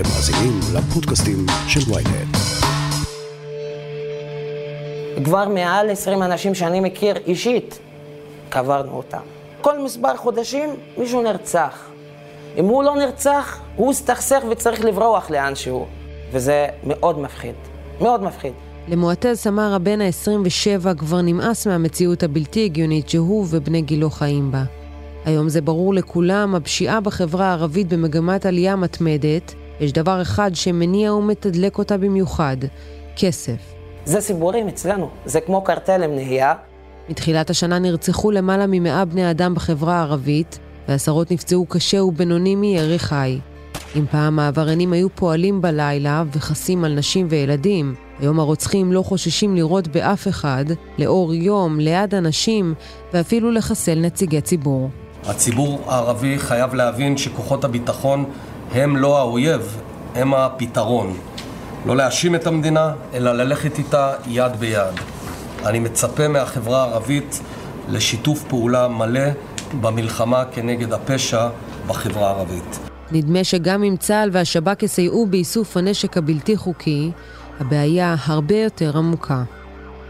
אתם מאזינים לפודקאסטים של ויינט. כבר מעל 20 אנשים שאני מכיר אישית, קברנו אותם. כל מספר חודשים מישהו נרצח. אם הוא לא נרצח, הוא הסתכסך וצריך לברוח לאנשהו. וזה מאוד מפחיד, מאוד מפחיד. למועתז סמרה בן ה-27 כבר נמאס מהמציאות הבלתי הגיונית שהוא ובני גילו חיים בה. היום זה ברור לכולם, הפשיעה בחברה הערבית במגמת עלייה מתמדת, יש דבר אחד שמניע ומתדלק אותה במיוחד, כסף. זה סיפורים אצלנו, זה כמו קרטל נהיה. מתחילת השנה נרצחו למעלה ממאה בני אדם בחברה הערבית, ועשרות נפצעו קשה ובינוני מירי חי. אם פעם העבריינים היו פועלים בלילה וחסים על נשים וילדים, היום הרוצחים לא חוששים לירות באף אחד, לאור יום, ליד אנשים, ואפילו לחסל נציגי ציבור. הציבור הערבי חייב להבין שכוחות הביטחון הם לא האויב, הם הפתרון. לא להאשים את המדינה, אלא ללכת איתה יד ביד. אני מצפה מהחברה הערבית לשיתוף פעולה מלא במלחמה כנגד הפשע בחברה הערבית. נדמה שגם אם צה"ל והשב"כ יסייעו באיסוף הנשק הבלתי חוקי, הבעיה הרבה יותר עמוקה.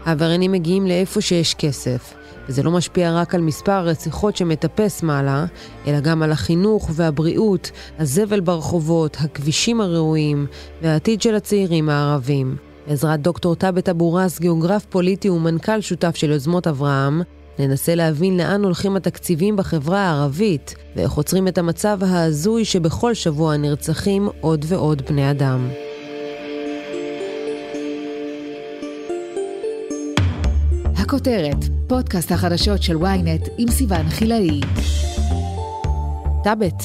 העבריינים מגיעים לאיפה שיש כסף, וזה לא משפיע רק על מספר הרציחות שמטפס מעלה, אלא גם על החינוך והבריאות, הזבל ברחובות, הכבישים הראויים והעתיד של הצעירים הערבים. בעזרת דוקטור טאבט אבו ראס, גיאוגרף פוליטי ומנכ"ל שותף של יוזמות אברהם, ננסה להבין לאן הולכים התקציבים בחברה הערבית, ואיך עוצרים את המצב ההזוי שבכל שבוע נרצחים עוד ועוד בני אדם. הכותרת, פודקאסט החדשות של ynet עם סיון חילאי. טאבט,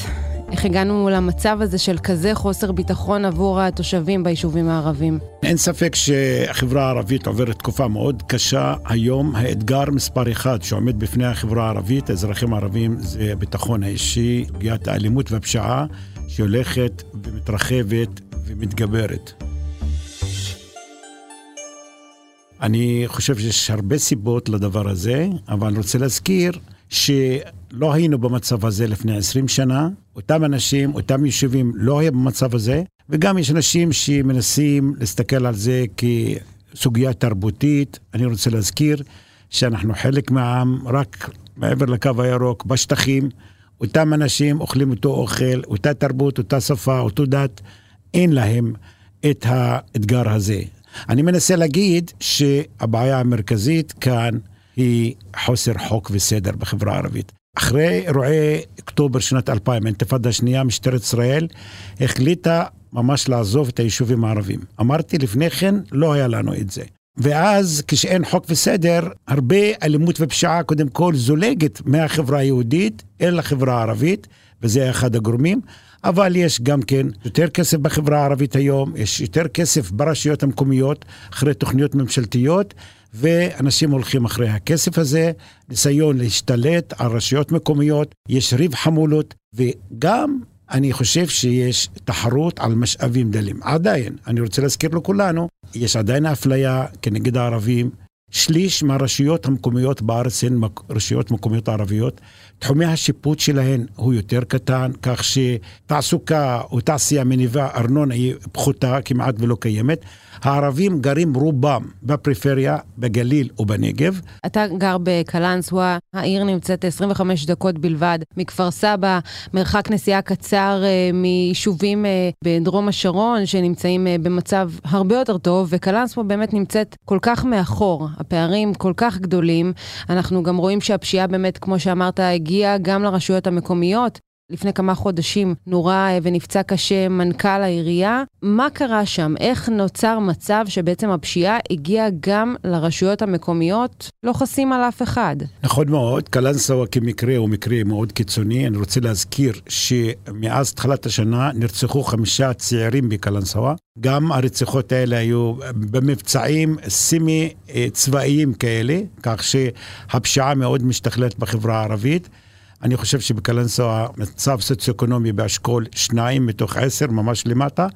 איך הגענו למצב הזה של כזה חוסר ביטחון עבור התושבים ביישובים הערבים? אין ספק שהחברה הערבית עוברת תקופה מאוד קשה. היום האתגר מספר אחד שעומד בפני החברה הערבית, האזרחים הערבים, זה הביטחון האישי, פגיעת האלימות והפשיעה שהולכת ומתרחבת ומתגברת. אני חושב שיש הרבה סיבות לדבר הזה, אבל אני רוצה להזכיר שלא היינו במצב הזה לפני 20 שנה. אותם אנשים, אותם יישובים לא היו במצב הזה, וגם יש אנשים שמנסים להסתכל על זה כסוגיה תרבותית. אני רוצה להזכיר שאנחנו חלק מהעם, רק מעבר לקו הירוק, בשטחים. אותם אנשים אוכלים אותו אוכל, אותה תרבות, אותה שפה, אותו דת. אין להם את האתגר הזה. אני מנסה להגיד שהבעיה המרכזית כאן היא חוסר חוק וסדר בחברה הערבית. אחרי אירועי אוקטובר שנת 2000, האינתיפאדה השנייה, משטרת ישראל החליטה ממש לעזוב את היישובים הערבים. אמרתי לפני כן, לא היה לנו את זה. ואז כשאין חוק וסדר, הרבה אלימות ופשיעה קודם כל זולגת מהחברה היהודית אל החברה הערבית, וזה אחד הגורמים. אבל יש גם כן יותר כסף בחברה הערבית היום, יש יותר כסף ברשויות המקומיות, אחרי תוכניות ממשלתיות, ואנשים הולכים אחרי הכסף הזה, ניסיון להשתלט על רשויות מקומיות, יש ריב חמולות, וגם אני חושב שיש תחרות על משאבים דלים. עדיין, אני רוצה להזכיר לכולנו, יש עדיין אפליה כנגד הערבים. שליש מהרשויות המקומיות בארץ הן רשויות מקומיות ערביות. תחומי השיפוט שלהן הוא יותר קטן, כך שתעסוקה או תעשייה מניבה ארנונה היא פחותה, כמעט ולא קיימת. הערבים גרים רובם בפריפריה, בגליל ובנגב. אתה גר בקלנסווה, העיר נמצאת 25 דקות בלבד מכפר סבא, מרחק נסיעה קצר אה, מיישובים אה, בדרום השרון שנמצאים אה, במצב הרבה יותר טוב, וקלנסווה באמת נמצאת כל כך מאחור, הפערים כל כך גדולים. אנחנו גם רואים שהפשיעה באמת, כמו שאמרת, הגיעה גם לרשויות המקומיות. לפני כמה חודשים נורה אה, ונפצע קשה מנכ"ל העירייה. מה קרה שם? איך נוצר מצב שבעצם הפשיעה הגיעה גם לרשויות המקומיות? לא חסים על אף אחד. נכון מאוד, קלנסווה כמקרה הוא מקרה מאוד קיצוני. אני רוצה להזכיר שמאז תחילת השנה נרצחו חמישה צעירים בקלנסווה. גם הרציחות האלה היו במבצעים סמי אה, צבאיים כאלה, כך שהפשיעה מאוד משתכללת בחברה הערבית. אני חושב שבקלנסווה מצב סוציו-אקונומי באשכול שניים מתוך עשר, ממש למטה.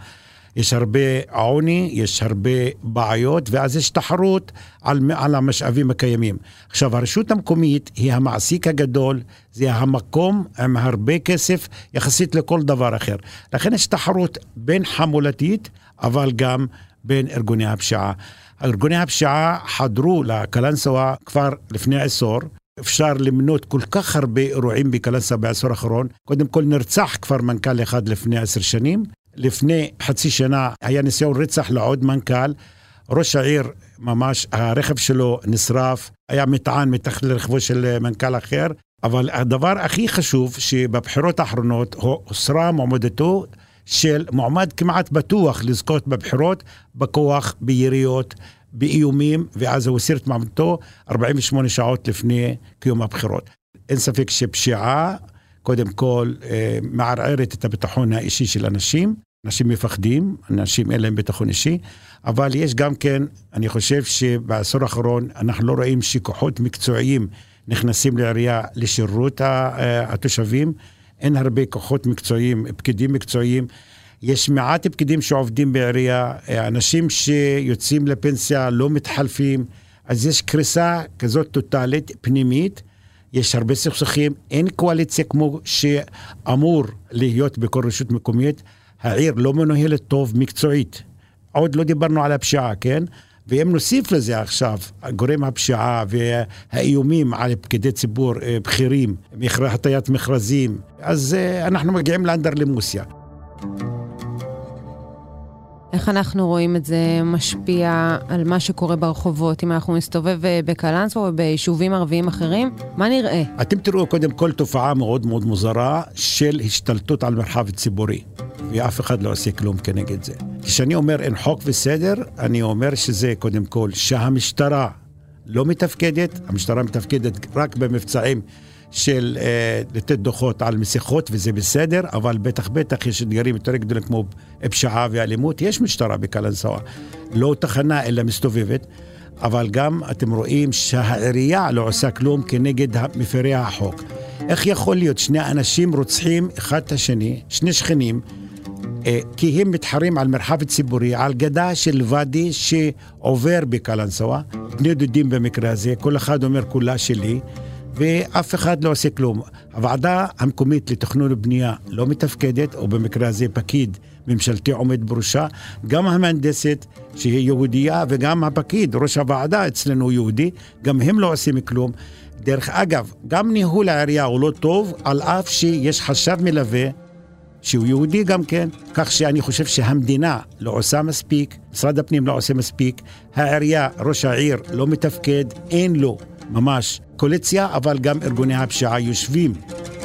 יש הרבה עוני, יש הרבה בעיות, ואז יש תחרות על, על המשאבים הקיימים. עכשיו, הרשות המקומית היא המעסיק הגדול, זה המקום עם הרבה כסף יחסית לכל דבר אחר. לכן יש תחרות בין חמולתית, אבל גם בין ארגוני הפשיעה. ארגוני הפשיעה חדרו לקלנסווה כבר לפני עשור. אפשר למנות כל כך הרבה אירועים בקלנסווה בעשור האחרון. קודם כל נרצח כבר מנכ"ל אחד לפני עשר שנים. לפני חצי שנה היה ניסיון רצח לעוד מנכ"ל. ראש העיר ממש, הרכב שלו נשרף, היה מטען מתחת לרכבו של מנכ"ל אחר. אבל הדבר הכי חשוב, שבבחירות האחרונות הוסרה מועמדתו של מועמד כמעט בטוח לזכות בבחירות, בכוח, ביריות, באיומים, ואז הוא הסיר את מעמדתו 48 שעות לפני קיום הבחירות. אין ספק שפשיעה, קודם כל, אה, מערערת את הביטחון האישי של אנשים. אנשים מפחדים, אנשים אין להם ביטחון אישי, אבל יש גם כן, אני חושב שבעשור האחרון אנחנו לא רואים שכוחות מקצועיים נכנסים לעירייה לשירות אה, התושבים. אין הרבה כוחות מקצועיים, פקידים מקצועיים. יש מעט פקידים שעובדים בעירייה, אנשים שיוצאים לפנסיה לא מתחלפים, אז יש קריסה כזאת טוטאלית, פנימית. יש הרבה סכסוכים, אין קואליציה כמו שאמור להיות בכל רשות מקומית. העיר לא מנוהלת טוב מקצועית. עוד לא דיברנו על הפשיעה, כן? ואם נוסיף לזה עכשיו, גורם הפשיעה והאיומים על פקידי ציבור אה, בכירים, הטיית מכרזים, אז אה, אנחנו מגיעים לאנדרלמוסיה. איך אנחנו רואים את זה משפיע על מה שקורה ברחובות? אם אנחנו נסתובב אה, בקלנסווה או ביישובים ערביים אחרים, מה נראה? אתם תראו קודם כל תופעה מאוד מאוד מוזרה של השתלטות על מרחב ציבורי. ואף אחד לא עושה כלום כנגד זה. כשאני אומר אין חוק וסדר, אני אומר שזה קודם כל שהמשטרה לא מתפקדת, המשטרה מתפקדת רק במבצעים של אה, לתת דוחות על מסכות וזה בסדר, אבל בטח בטח יש אתגרים יותר גדולים כמו פשיעה ואלימות. יש משטרה בקלנסווה, לא תחנה אלא מסתובבת, אבל גם אתם רואים שהעירייה לא עושה כלום כנגד מפרי החוק. איך יכול להיות שני אנשים רוצחים אחד את השני, שני שכנים, אה, כי הם מתחרים על מרחב ציבורי, על גדה של ואדי שעובר בקלנסווה, בני דודים במקרה הזה, כל אחד אומר כולה שלי. ואף אחד לא עושה כלום. הוועדה המקומית לתכנון ובנייה לא מתפקדת, או במקרה הזה פקיד ממשלתי עומד בראשה, גם המהנדסת שהיא יהודייה וגם הפקיד, ראש הוועדה אצלנו יהודי, גם הם לא עושים כלום. דרך אגב, גם ניהול העירייה הוא לא טוב, על אף שיש חשב מלווה שהוא יהודי גם כן, כך שאני חושב שהמדינה לא עושה מספיק, משרד הפנים לא עושה מספיק, העירייה, ראש העיר לא מתפקד, אין לו ממש קואליציה, אבל גם ארגוני הפשיעה יושבים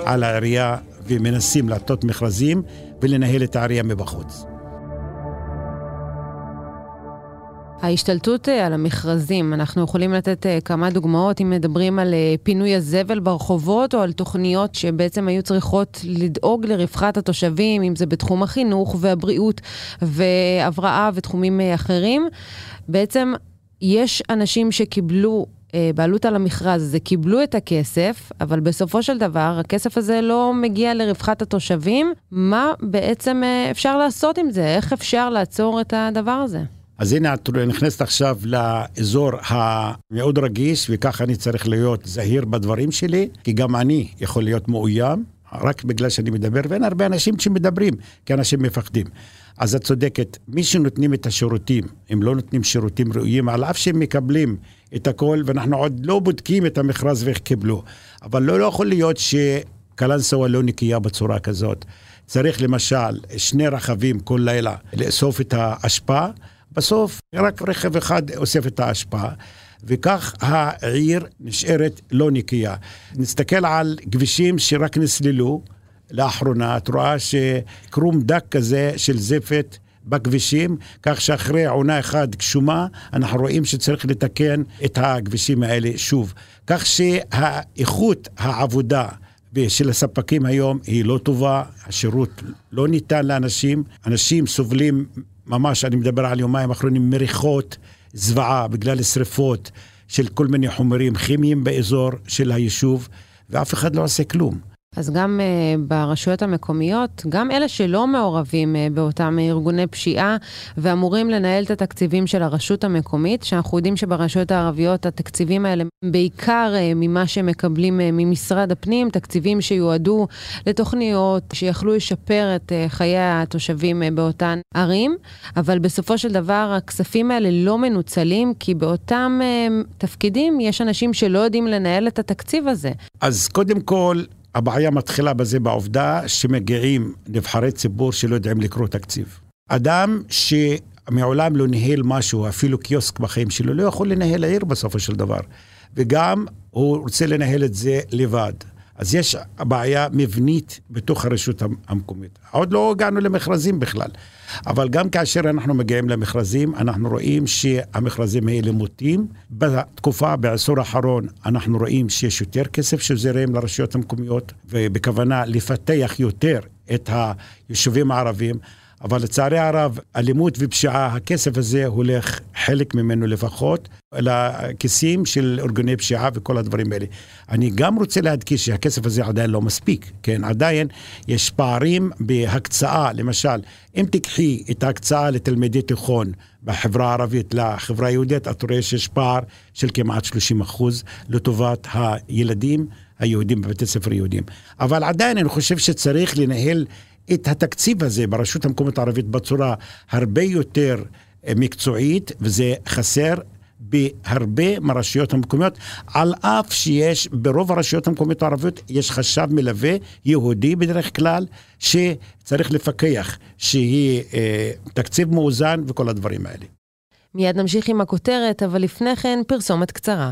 על העירייה ומנסים לעטות מכרזים ולנהל את העירייה מבחוץ. ההשתלטות אה, על המכרזים, אנחנו יכולים לתת אה, כמה דוגמאות אם מדברים על אה, פינוי הזבל ברחובות או על תוכניות שבעצם היו צריכות לדאוג לרווחת התושבים, אם זה בתחום החינוך והבריאות והבראה ותחומים אחרים. בעצם יש אנשים שקיבלו בעלות על המכרז הזה קיבלו את הכסף, אבל בסופו של דבר הכסף הזה לא מגיע לרווחת התושבים. מה בעצם אפשר לעשות עם זה? איך אפשר לעצור את הדבר הזה? אז הנה את נכנסת עכשיו לאזור המאוד רגיש, וככה אני צריך להיות זהיר בדברים שלי, כי גם אני יכול להיות מאוים, רק בגלל שאני מדבר, ואין הרבה אנשים שמדברים, כי אנשים מפחדים. אז את צודקת, מי שנותנים את השירותים, הם לא נותנים שירותים ראויים, על אף שהם מקבלים את הכל, ואנחנו עוד לא בודקים את המכרז ואיך קיבלו. אבל לא, לא יכול להיות שקלנסווה לא נקייה בצורה כזאת. צריך למשל שני רכבים כל לילה לאסוף את האשפה. בסוף רק רכב אחד אוסף את ההשפעה. וכך העיר נשארת לא נקייה. נסתכל על כבישים שרק נסללו לאחרונה, את רואה שקרום דק כזה של זפת בכבישים, כך שאחרי עונה אחת גשומה, אנחנו רואים שצריך לתקן את הכבישים האלה שוב. כך שהאיכות העבודה של הספקים היום היא לא טובה, השירות לא ניתן לאנשים, אנשים סובלים ממש, אני מדבר על יומיים אחרונים, מריחות, זוועה בגלל שריפות של כל מיני חומרים כימיים באזור של היישוב, ואף אחד לא עושה כלום. אז גם uh, ברשויות המקומיות, גם אלה שלא מעורבים uh, באותם ארגוני פשיעה ואמורים לנהל את התקציבים של הרשות המקומית, שאנחנו יודעים שברשויות הערביות התקציבים האלה בעיקר uh, ממה שהם מקבלים uh, ממשרד הפנים, תקציבים שיועדו לתוכניות שיכלו לשפר את uh, חיי התושבים uh, באותן ערים, אבל בסופו של דבר הכספים האלה לא מנוצלים, כי באותם uh, תפקידים יש אנשים שלא יודעים לנהל את התקציב הזה. אז קודם כל, הבעיה מתחילה בזה בעובדה שמגיעים נבחרי ציבור שלא יודעים לקרוא תקציב. אדם שמעולם לא ניהל משהו, אפילו קיוסק בחיים שלו, לא יכול לנהל עיר בסופו של דבר. וגם הוא רוצה לנהל את זה לבד. אז יש בעיה מבנית בתוך הרשות המקומית. עוד לא הגענו למכרזים בכלל. אבל גם כאשר אנחנו מגיעים למכרזים, אנחנו רואים שהמכרזים האלה מוטים. בתקופה, בעשור האחרון, אנחנו רואים שיש יותר כסף שזרם לרשויות המקומיות, ובכוונה לפתח יותר את היישובים הערבים. אבל לצערי הרב, אלימות ופשיעה, הכסף הזה הולך, חלק ממנו לפחות, לכיסים של ארגוני פשיעה וכל הדברים האלה. אני גם רוצה להדגיש שהכסף הזה עדיין לא מספיק, כן? עדיין יש פערים בהקצאה, למשל, אם תיקחי את ההקצאה לתלמידי תיכון בחברה הערבית לחברה היהודית, את רואה שיש פער של כמעט 30 אחוז לטובת הילדים היהודים בבתי ספר יהודים. אבל עדיין אני חושב שצריך לנהל את התקציב הזה ברשות המקומית הערבית בצורה הרבה יותר אה, מקצועית, וזה חסר בהרבה מהרשויות המקומיות, על אף שיש ברוב הרשויות המקומיות הערביות, יש חשב מלווה יהודי בדרך כלל, שצריך לפקח שיהיה אה, תקציב מאוזן וכל הדברים האלה. מיד נמשיך עם הכותרת, אבל לפני כן פרסומת קצרה.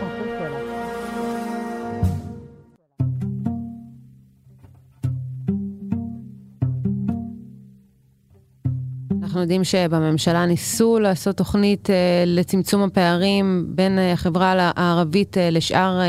אנחנו יודעים שבממשלה ניסו לעשות תוכנית uh, לצמצום הפערים בין uh, החברה הערבית uh, לשאר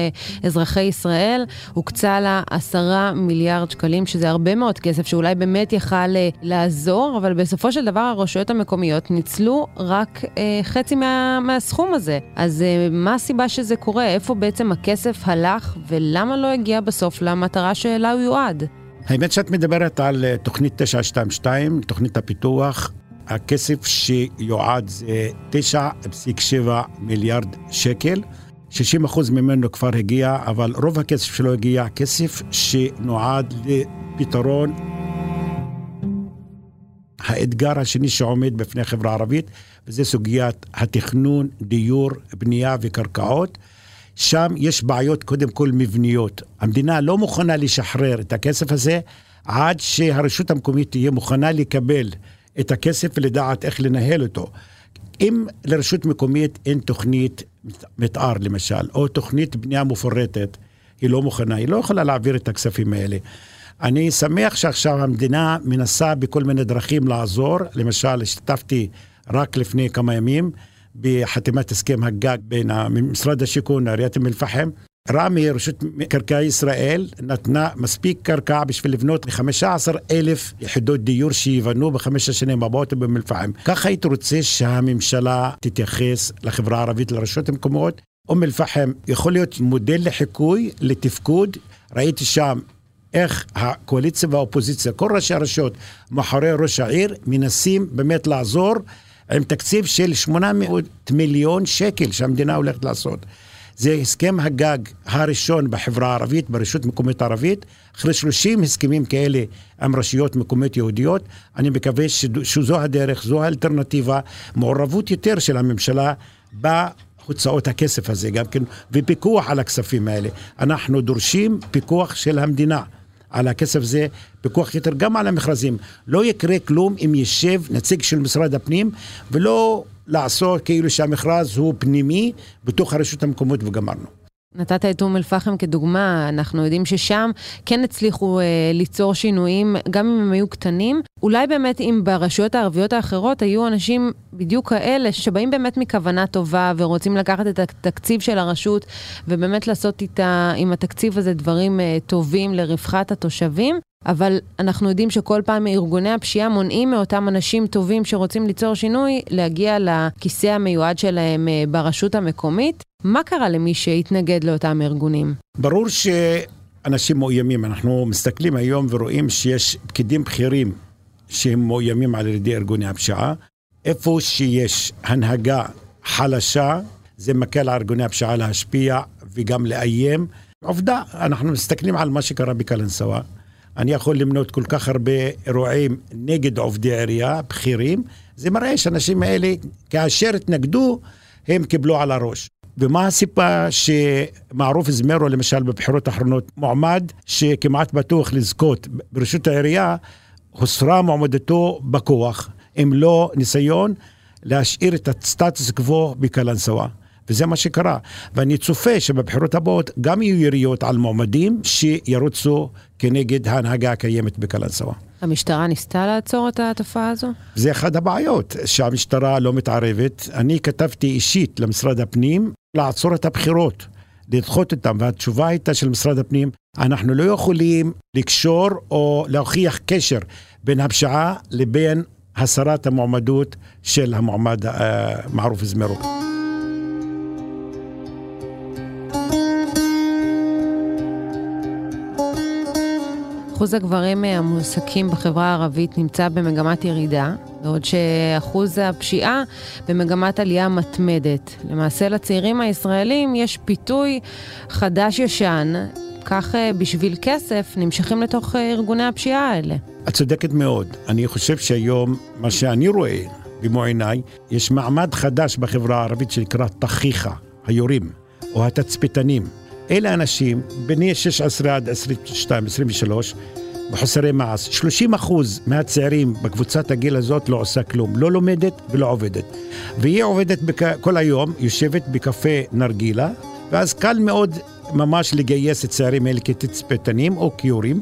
אזרחי ישראל. הוקצה לה עשרה מיליארד שקלים, שזה הרבה מאוד כסף, שאולי באמת יכל לעזור, אבל בסופו של דבר הרשויות המקומיות ניצלו רק חצי מה, מהסכום הזה. אז מה הסיבה שזה קורה? איפה בעצם הכסף הלך, ולמה לא הגיע בסוף למטרה שאלה הוא יועד? האמת שאת מדברת על תוכנית 922, תוכנית הפיתוח הכסף שיועד זה 9.7 מיליארד שקל. 60 אחוז ממנו כבר הגיע, אבל רוב הכסף שלו הגיע כסף שנועד לפתרון האתגר השני שעומד בפני החברה הערבית, וזה סוגיית התכנון, דיור, בנייה וקרקעות. שם יש בעיות קודם כל מבניות. המדינה לא מוכנה לשחרר את הכסף הזה עד שהרשות המקומית תהיה מוכנה לקבל את הכסף ולדעת איך לנהל אותו. אם לרשות מקומית אין תוכנית מתאר למשל, או תוכנית בנייה מפורטת, היא לא מוכנה, היא לא יכולה להעביר את הכספים האלה. אני שמח שעכשיו המדינה מנסה בכל מיני דרכים לעזור. למשל, השתתפתי רק לפני כמה ימים בחתימת הסכם הגג בין משרד השיכון לעיריית אום אל-פחם, רמ"י, רשות מקרקעי ישראל, נתנה מספיק קרקע בשביל לבנות 15 אלף יחידות דיור שיבנו בחמש השנים הבאות באום אל-פחם. ככה הייתי רוצה שהממשלה תתייחס לחברה הערבית, לרשויות המקומיות. אום אל-פחם יכול להיות מודל לחיקוי, לתפקוד. ראיתי שם איך הקואליציה והאופוזיציה, כל ראשי הרשויות מאחורי ראש העיר, מנסים באמת לעזור עם תקציב של 800 מיליון שקל שהמדינה הולכת לעשות. זה הסכם הגג הראשון בחברה הערבית, ברשות מקומית ערבית. אחרי 30 הסכמים כאלה עם רשויות מקומיות יהודיות, אני מקווה שזו הדרך, זו האלטרנטיבה, מעורבות יותר של הממשלה בהוצאות הכסף הזה גם כן, ופיקוח על הכספים האלה. אנחנו דורשים פיקוח של המדינה. על הכסף הזה, פיקוח יתר גם על המכרזים. לא יקרה כלום אם יישב נציג של משרד הפנים ולא לעשות כאילו שהמכרז הוא פנימי בתוך הרשות המקומית וגמרנו. נתת את אום אל-פחם כדוגמה, אנחנו יודעים ששם כן הצליחו אה, ליצור שינויים, גם אם הם היו קטנים. אולי באמת אם ברשויות הערביות האחרות היו אנשים בדיוק כאלה, שבאים באמת מכוונה טובה ורוצים לקחת את התקציב של הרשות ובאמת לעשות איתה, עם התקציב הזה דברים אה, טובים לרווחת התושבים, אבל אנחנו יודעים שכל פעם ארגוני הפשיעה מונעים מאותם אנשים טובים שרוצים ליצור שינוי להגיע לכיסא המיועד שלהם אה, ברשות המקומית. מה קרה למי שהתנגד לאותם ארגונים? ברור שאנשים מאוימים. אנחנו מסתכלים היום ורואים שיש פקידים בכירים שהם מאוימים על ידי ארגוני הפשיעה. איפה שיש הנהגה חלשה, זה מקל על ארגוני הפשיעה להשפיע וגם לאיים. עובדה, אנחנו מסתכלים על מה שקרה בקלנסווה. אני יכול למנות כל כך הרבה אירועים נגד עובדי עירייה, בכירים, זה מראה שהאנשים האלה, כאשר התנגדו, הם קיבלו על הראש. ומה הסיבה שמערוף זמרו, למשל, בבחירות האחרונות, מועמד שכמעט בטוח לזכות בראשות העירייה, הוסרה מועמדתו בכוח, אם לא ניסיון להשאיר את הסטטוס קוו בקלנסווה. וזה מה שקרה. ואני צופה שבבחירות הבאות גם יהיו יריות על מועמדים שירוצו כנגד ההנהגה הקיימת בקלנסווה. המשטרה ניסתה לעצור את התופעה הזו? זה אחת הבעיות, שהמשטרה לא מתערבת. אני כתבתי אישית למשרד הפנים לעצור את הבחירות, לדחות אותם, והתשובה הייתה של משרד הפנים, אנחנו לא יכולים לקשור או להוכיח קשר בין הפשיעה לבין הסרת המועמדות של המועמד uh, מערוף זמרו. אחוז הגברים המועסקים בחברה הערבית נמצא במגמת ירידה, בעוד שאחוז הפשיעה במגמת עלייה מתמדת. למעשה לצעירים הישראלים יש פיתוי חדש-ישן, כך אה, בשביל כסף נמשכים לתוך אה, ארגוני הפשיעה האלה. את צודקת מאוד. אני חושב שהיום, מה שאני רואה במו עיניי, יש מעמד חדש בחברה הערבית שנקרא תכיחה, היורים, או התצפיתנים. אלה אנשים, בני 16 עד 22, 23, מחוסרי מעש. 30 אחוז מהצעירים בקבוצת הגיל הזאת לא עושה כלום, לא לומדת ולא עובדת. והיא עובדת בק... כל היום, יושבת בקפה נרגילה, ואז קל מאוד ממש לגייס את הצעירים האלה כתצפיתנים או כיורים.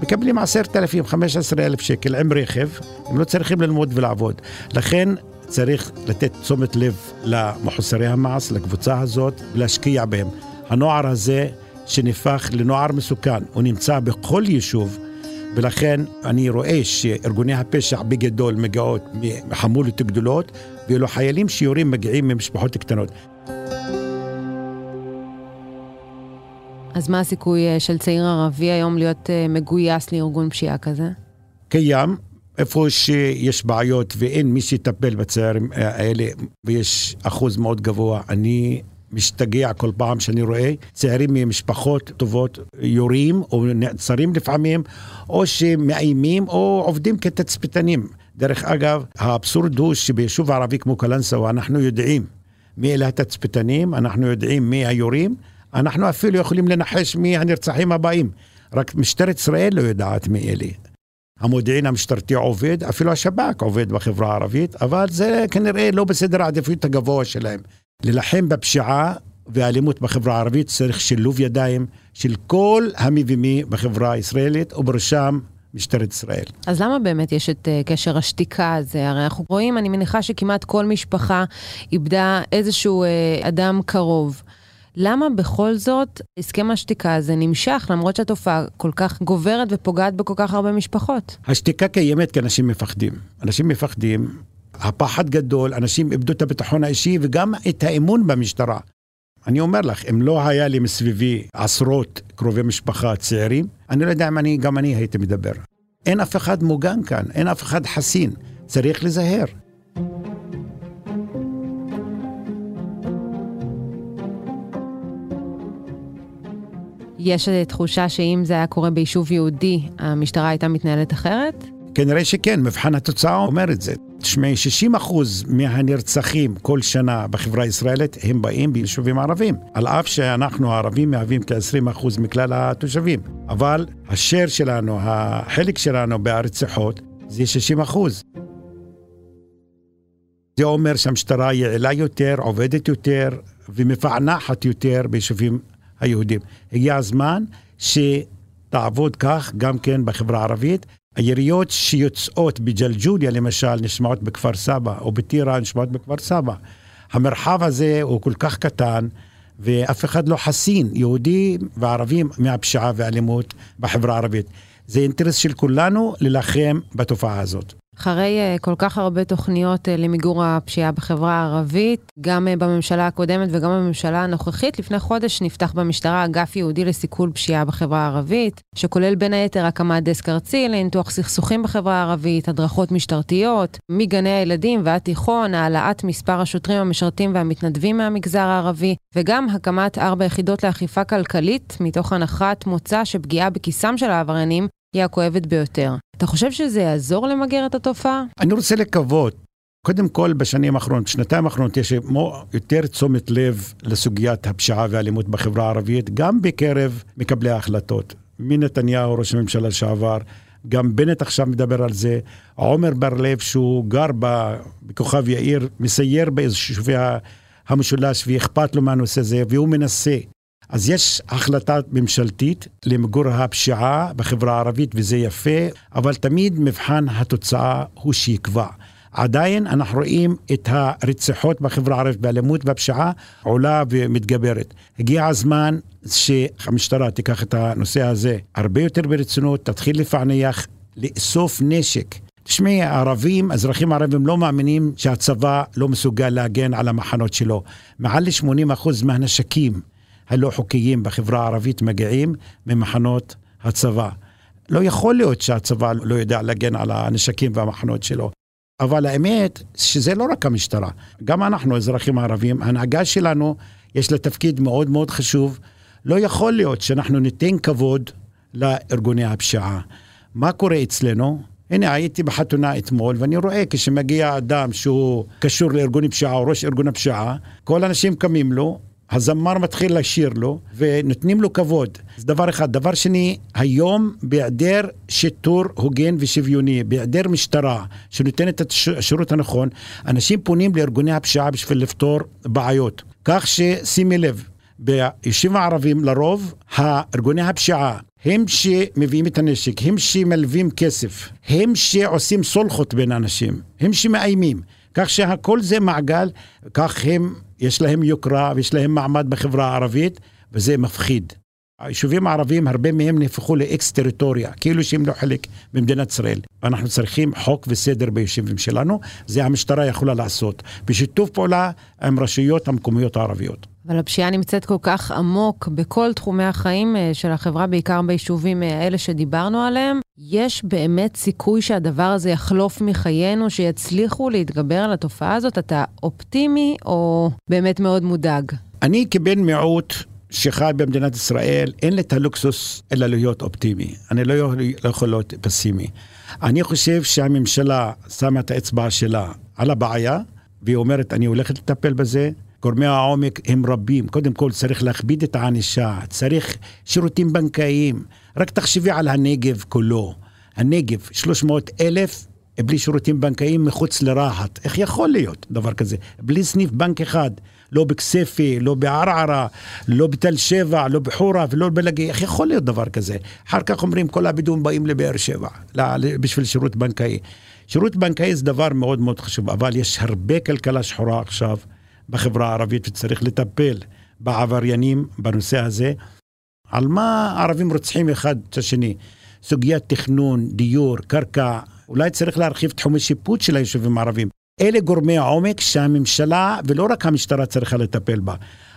מקבלים עשרת אלפים, חמש עשרה אלף שקל עם רכב, הם לא צריכים ללמוד ולעבוד. לכן צריך לתת תשומת לב למחוסרי המעש, לקבוצה הזאת, ולהשקיע בהם. הנוער הזה שנהפך לנוער מסוכן, הוא נמצא בכל יישוב, ולכן אני רואה שארגוני הפשע בגדול מגיעות מחמולות גדולות, ואילו חיילים שיורים מגיעים ממשפחות קטנות. אז מה הסיכוי אה, של צעיר ערבי היום להיות אה, מגויס לארגון פשיעה כזה? קיים, איפה שיש בעיות ואין מי שיטפל בצעירים האלה, ויש אחוז מאוד גבוה, אני משתגע כל פעם שאני רואה צעירים ממשפחות טובות יורים או נעצרים לפעמים, או שמאיימים או עובדים כתצפיתנים. דרך אגב, האבסורד הוא שביישוב ערבי כמו קלנסווה אנחנו יודעים מי אלה התצפיתנים, אנחנו יודעים מי היורים, אנחנו אפילו יכולים לנחש מי הנרצחים הבאים. רק משטרת ישראל לא יודעת מי אלה. המודיעין המשטרתי עובד, אפילו השב"כ עובד בחברה הערבית, אבל זה כנראה לא בסדר העדיפות הגבוה שלהם. להילחם בפשיעה והאלימות בחברה הערבית צריך שילוב ידיים של כל המבימי בחברה הישראלית ובראשם משטרת ישראל. אז למה באמת יש את uh, קשר השתיקה הזה? הרי אנחנו רואים, אני מניחה שכמעט כל משפחה איבדה איזשהו uh, אדם קרוב. למה בכל זאת הסכם השתיקה הזה נמשך, למרות שהתופעה כל כך גוברת ופוגעת בכל כך הרבה משפחות? השתיקה קיימת כי אנשים מפחדים. אנשים מפחדים הפחד גדול, אנשים איבדו את הביטחון האישי וגם את האמון במשטרה. אני אומר לך, אם לא היה לי מסביבי עשרות קרובי משפחה צעירים, אני לא יודע אם אני, גם אני הייתי מדבר. אין אף אחד מוגן כאן, אין אף אחד חסין, צריך לזהר. יש תחושה שאם זה היה קורה ביישוב יהודי, המשטרה הייתה מתנהלת אחרת? כנראה שכן, מבחן התוצאה אומר את זה. תשמעי, 60 אחוז מהנרצחים כל שנה בחברה הישראלית הם באים ביישובים ערבים. על אף שאנחנו הערבים מהווים כ-20 אחוז מכלל התושבים. אבל השאר שלנו, החלק שלנו ברציחות, זה 60 אחוז. זה אומר שהמשטרה יעילה יותר, עובדת יותר ומפענחת יותר ביישובים היהודים. הגיע הזמן שתעבוד כך גם כן בחברה הערבית. היריות שיוצאות בג'לג'וליה למשל נשמעות בכפר סבא, או בטירה נשמעות בכפר סבא. המרחב הזה הוא כל כך קטן, ואף אחד לא חסין, יהודי וערבים, מהפשיעה והאלימות בחברה הערבית. זה אינטרס של כולנו להילחם בתופעה הזאת. אחרי אה, כל כך הרבה תוכניות אה, למיגור הפשיעה בחברה הערבית, גם אה, בממשלה הקודמת וגם בממשלה הנוכחית, לפני חודש נפתח במשטרה אגף ייעודי לסיכול פשיעה בחברה הערבית, שכולל בין היתר הקמת דסק ארצי לניתוח סכסוכים בחברה הערבית, הדרכות משטרתיות, מגני הילדים ועד תיכון, העלאת מספר השוטרים המשרתים והמתנדבים מהמגזר הערבי, וגם הקמת ארבע יחידות לאכיפה כלכלית, מתוך הנחת מוצא שפגיעה בכיסם של העבריינים היא הכואבת ביותר. אתה חושב שזה יעזור למגר את התופעה? אני רוצה לקוות. קודם כל, בשנים האחרונות, בשנתיים האחרונות, יש יותר תשומת לב לסוגיית הפשיעה והאלימות בחברה הערבית, גם בקרב מקבלי ההחלטות. מנתניהו, ראש הממשלה לשעבר, גם בנט עכשיו מדבר על זה, עומר בר-לב, שהוא גר בכוכב יאיר, מסייר ביישובי המשולש ואכפת לו מהנושא הזה, והוא מנסה אז יש החלטה ממשלתית למיגור הפשיעה בחברה הערבית וזה יפה, אבל תמיד מבחן התוצאה הוא שיקבע. עדיין אנחנו רואים את הרציחות בחברה הערבית באלימות והפשיעה עולה ומתגברת. הגיע הזמן שהמשטרה תיקח את הנושא הזה הרבה יותר ברצינות, תתחיל לפענח, לאסוף נשק. תשמעי, הערבים, אזרחים ערבים לא מאמינים שהצבא לא מסוגל להגן על המחנות שלו. מעל ל-80% מהנשקים הלא חוקיים בחברה הערבית מגיעים ממחנות הצבא. לא יכול להיות שהצבא לא יודע להגן על הנשקים והמחנות שלו. אבל האמת שזה לא רק המשטרה, גם אנחנו אזרחים ערבים, ההנהגה שלנו יש לה תפקיד מאוד מאוד חשוב. לא יכול להיות שאנחנו ניתן כבוד לארגוני הפשיעה. מה קורה אצלנו? הנה, הייתי בחתונה אתמול, ואני רואה כשמגיע אדם שהוא קשור לארגון פשיעה או ראש ארגון הפשיעה, כל האנשים קמים לו, הזמר מתחיל לשיר לו, ונותנים לו כבוד. זה דבר אחד. דבר שני, היום בהיעדר שיטור הוגן ושוויוני, בהיעדר משטרה שנותנת את השירות הנכון, אנשים פונים לארגוני הפשיעה בשביל לפתור בעיות. כך ששימי לב, ביישובים הערבים לרוב, ארגוני הפשיעה הם שמביאים את הנשק, הם שמלווים כסף, הם שעושים סולחות בין אנשים, הם שמאיימים. כך שהכל זה מעגל, כך הם, יש להם יוקרה ויש להם מעמד בחברה הערבית, וזה מפחיד. היישובים הערביים, הרבה מהם נהפכו לאקס טריטוריה, כאילו שהם לא חלק ממדינת ישראל. אנחנו צריכים חוק וסדר ביישובים שלנו, זה המשטרה יכולה לעשות, בשיתוף פעולה עם רשויות המקומיות הערביות. אבל הפשיעה נמצאת כל כך עמוק בכל תחומי החיים אה, של החברה, בעיקר ביישובים אה, האלה שדיברנו עליהם. יש באמת סיכוי שהדבר הזה יחלוף מחיינו, שיצליחו להתגבר על התופעה הזאת? אתה אופטימי או באמת מאוד מודאג? אני כבן מיעוט שחי במדינת ישראל, אין לי את הלוקסוס אלא להיות אופטימי. אני לא יכול להיות פסימי. אני חושב שהממשלה שמה את האצבע שלה על הבעיה, והיא אומרת, אני הולכת לטפל בזה. גורמי העומק הם רבים. קודם כל צריך להכביד את הענישה, צריך שירותים בנקאיים. רק תחשבי על הנגב כולו. הנגב, 300 אלף בלי שירותים בנקאיים מחוץ לרהט. איך יכול להיות דבר כזה? בלי סניף בנק אחד. לא בכסייפה, לא בערערה, לא בתל שבע, לא בחורה ולא בלגי, איך יכול להיות דבר כזה? אחר כך אומרים כל הבידום באים לבאר שבע בשביל שירות בנקאי. שירות בנקאי זה דבר מאוד מאוד חשוב, אבל יש הרבה כלכלה שחורה עכשיו בחברה הערבית וצריך לטפל בעבריינים בנושא הזה. על מה הערבים רוצחים אחד את השני? סוגיית תכנון, דיור, קרקע, אולי צריך להרחיב תחומי שיפוט של היישובים הערבים. אלה גורמי העומק שהממשלה, ולא רק המשטרה צריכה לטפל בה,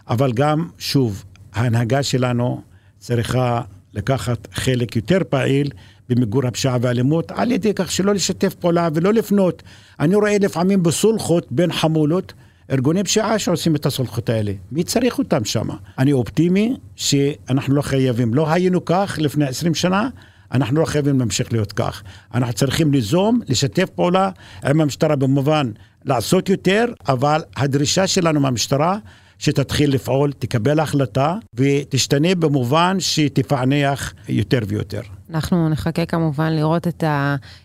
אבל גם, שוב, ההנהגה שלנו צריכה לקחת חלק יותר פעיל במיגור הפשיעה והאלימות, על ידי כך שלא לשתף פעולה ולא לפנות. אני רואה לפעמים בסולחות בין חמולות, ארגוני פשיעה שעושים את הסולחות האלה. מי צריך אותם שם? אני אופטימי שאנחנו לא חייבים. לא היינו כך לפני 20 שנה, אנחנו לא חייבים להמשיך להיות כך. אנחנו צריכים ליזום, לשתף פעולה עם המשטרה במובן לעשות יותר, אבל הדרישה שלנו מהמשטרה שתתחיל לפעול, תקבל החלטה ותשתנה במובן שתפענח יותר ויותר. אנחנו נחכה כמובן לראות את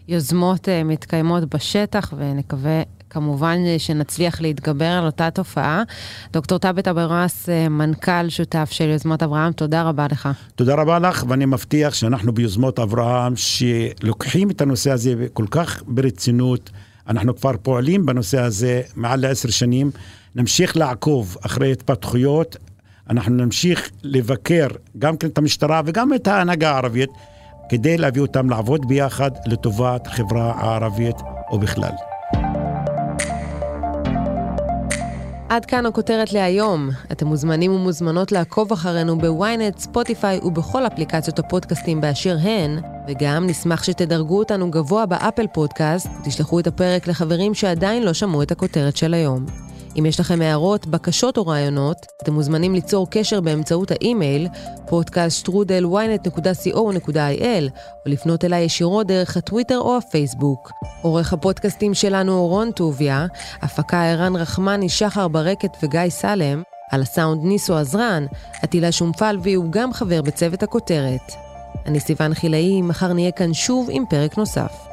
היוזמות אה, מתקיימות בשטח ונקווה כמובן שנצליח להתגבר על אותה תופעה. דוקטור טאבט אברס, מנכ"ל שותף של יוזמות אברהם, תודה רבה לך. תודה רבה לך, ואני מבטיח שאנחנו ביוזמות אברהם, שלוקחים את הנושא הזה כל כך ברצינות. אנחנו כבר פועלים בנושא הזה מעל לעשר שנים. נמשיך לעקוב אחרי התפתחויות. אנחנו נמשיך לבקר גם כן את המשטרה וגם את ההנהגה הערבית, כדי להביא אותם לעבוד ביחד לטובת החברה הערבית ובכלל. עד כאן הכותרת להיום. אתם מוזמנים ומוזמנות לעקוב אחרינו בוויינט, ספוטיפיי ובכל אפליקציות הפודקאסטים באשר הן, וגם נשמח שתדרגו אותנו גבוה באפל פודקאסט, תשלחו את הפרק לחברים שעדיין לא שמעו את הכותרת של היום. אם יש לכם הערות, בקשות או רעיונות, אתם מוזמנים ליצור קשר באמצעות האימייל podcaststrudel.ynet.co.il או לפנות אליי ישירות דרך הטוויטר או הפייסבוק. עורך הפודקאסטים שלנו הוא רון טוביה, הפקה ערן רחמני, שחר ברקת וגיא סלם, על הסאונד ניסו עזרן, עטילה שומפלבי הוא גם חבר בצוות הכותרת. אני סיוון חילאי, מחר נהיה כאן שוב עם פרק נוסף.